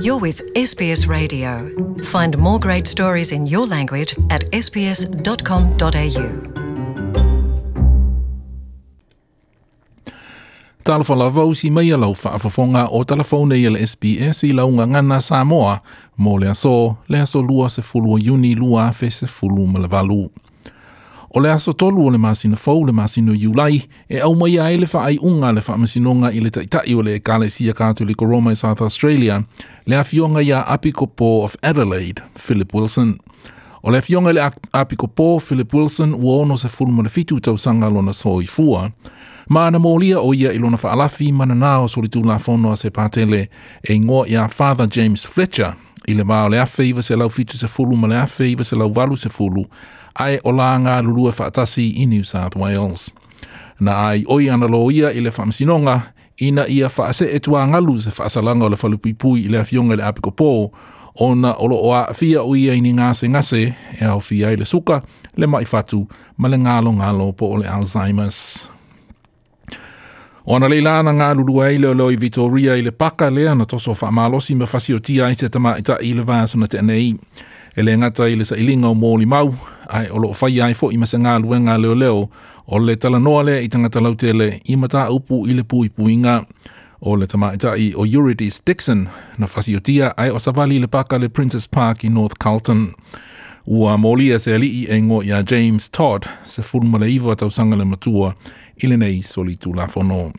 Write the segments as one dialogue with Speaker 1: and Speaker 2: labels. Speaker 1: You're with SBS Radio. Find more great stories in your language at sbs.com.au. Tala whala vau si mai alau whaafafonga o tālafone i le SBS i launga ngana Samoa mō le aso, le aso lua se fulu o lua fe se fulu malawalu. O le aso tolu o le masina fau le masina yulai e au mai ai le whaai unga le whaamasinonga i le taitai o le kale sia kātu le Koroma i South Australia le afionga ia apikopo of Adelaide, Philip Wilson. O le afionga le apikopo Philip Wilson ua ono se fulma le fitu tau sanga lona soi fua ma ana molia o ia i lona whaalafi mana nā o solitu la fono a se pātele e ngoa ia Father James Fletcher i le maa o le afe iwa se lau fitu se fulu ma le afe iwa se lau walu se fulu ae o la ngā lulua whaatasi i New South Wales. Na ai oi ana lo ia i le whamsinonga, ina ia whaase e tua ngalu se whaasalanga o le whalupipui i le afionga le apiko pō, ona olo o a fia o ia ini ngase ngase e au fia i le suka le mai fatu ma le ngalo ngalo po o le Alzheimer's. Ona le lana ngā lulua i leo leo i Vitoria i le paka lea na toso wha malosi me fasio tia i se tama i ta i le vāsuna te anei e le ngata i le sailinga o mōli mau, ai o loo whai ai fo i masa ngā luenga leo leo, o le tala noa le i tangata lautele i mata upu i le pui puinga, o le tamaita i o Eurydice Dixon, na fasiotia ai o savali le paka le Princess Park i North Carlton. Ua mōli e se alii e ngō i a James Todd, se furuma le iwa tau sanga le matua, i le nei soli tu la fono.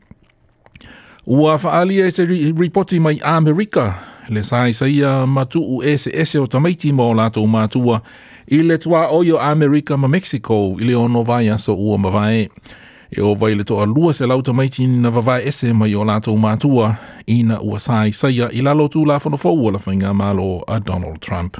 Speaker 1: Ua faalia e se ripoti mai Amerika, le saisaia matuu ese ese o tamaiti mo lātou mātua i le tua oio Amerika ma Mexico i le ono vai aso ua mawae. E o vai le toa lua se lau tamaiti na vavae ese mai o lātou mātua i na ua saisaia i lalo tū la fono fau ala whainga malo a Donald Trump.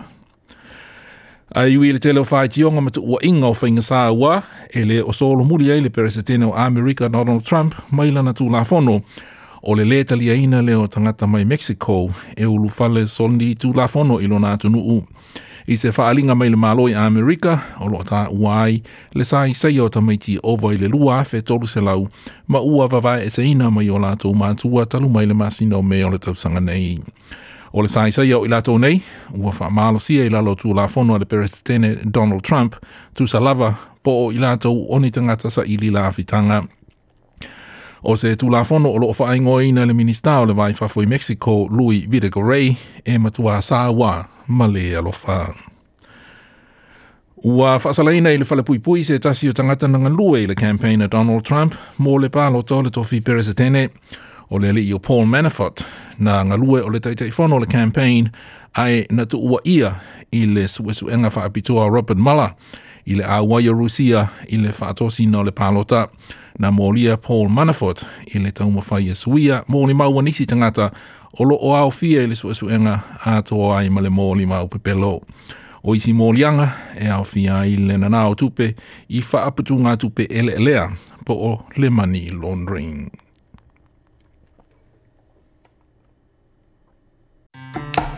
Speaker 1: A iwi le tele o whae tionga matu ua inga o whainga sā ua e le o solo muli ai le peresetene o Amerika Donald Trump mai lana tū la fono. Amerika O le le talia ina leo tangata mai Mexico e ulu fale soli tu la fono ilo na tunu u. I se faalinga mai le malo i Amerika o lo ta uai le sai sai o tamaiti ova i le lua fe tolu se lau ma ua vavai e se ina mai o lato umatua talu mai le masina o me o le tapsanga nei. O le sai sai o i lato nei ua fa malo sia i lalo tu la fono le peresitene Donald Trump tu salava po o i lato onitangata sa ili la fitanga. O se tu la fono o loo whaingo i na le ministao le vai fafo i Mexico, Louis Vidigorei, e matua sa wā male alofa. Ua whasalaina i le whalapui pui se tasi o tangata nanga lue i le campaign a Donald Trump, mo le pā lo tō le tofi peres atene, o le alii o Paul Manafort, na nga lue o le taitai fono le campaign, ai na tu ua ia i le suesuenga fa whaapitua Robert Mueller, i le awa i Rusia i fatosi whaatosi no le palota na molia Paul Manafort i le tauma whai e suia mōni maua nisi tangata o lo o ao fia i le suesuenga a toa ai ma le mōli mau pepelo. O isi mōlianga e ao fia i nanao tupe i whaaputu ngā tupe ele elea po o le money laundering.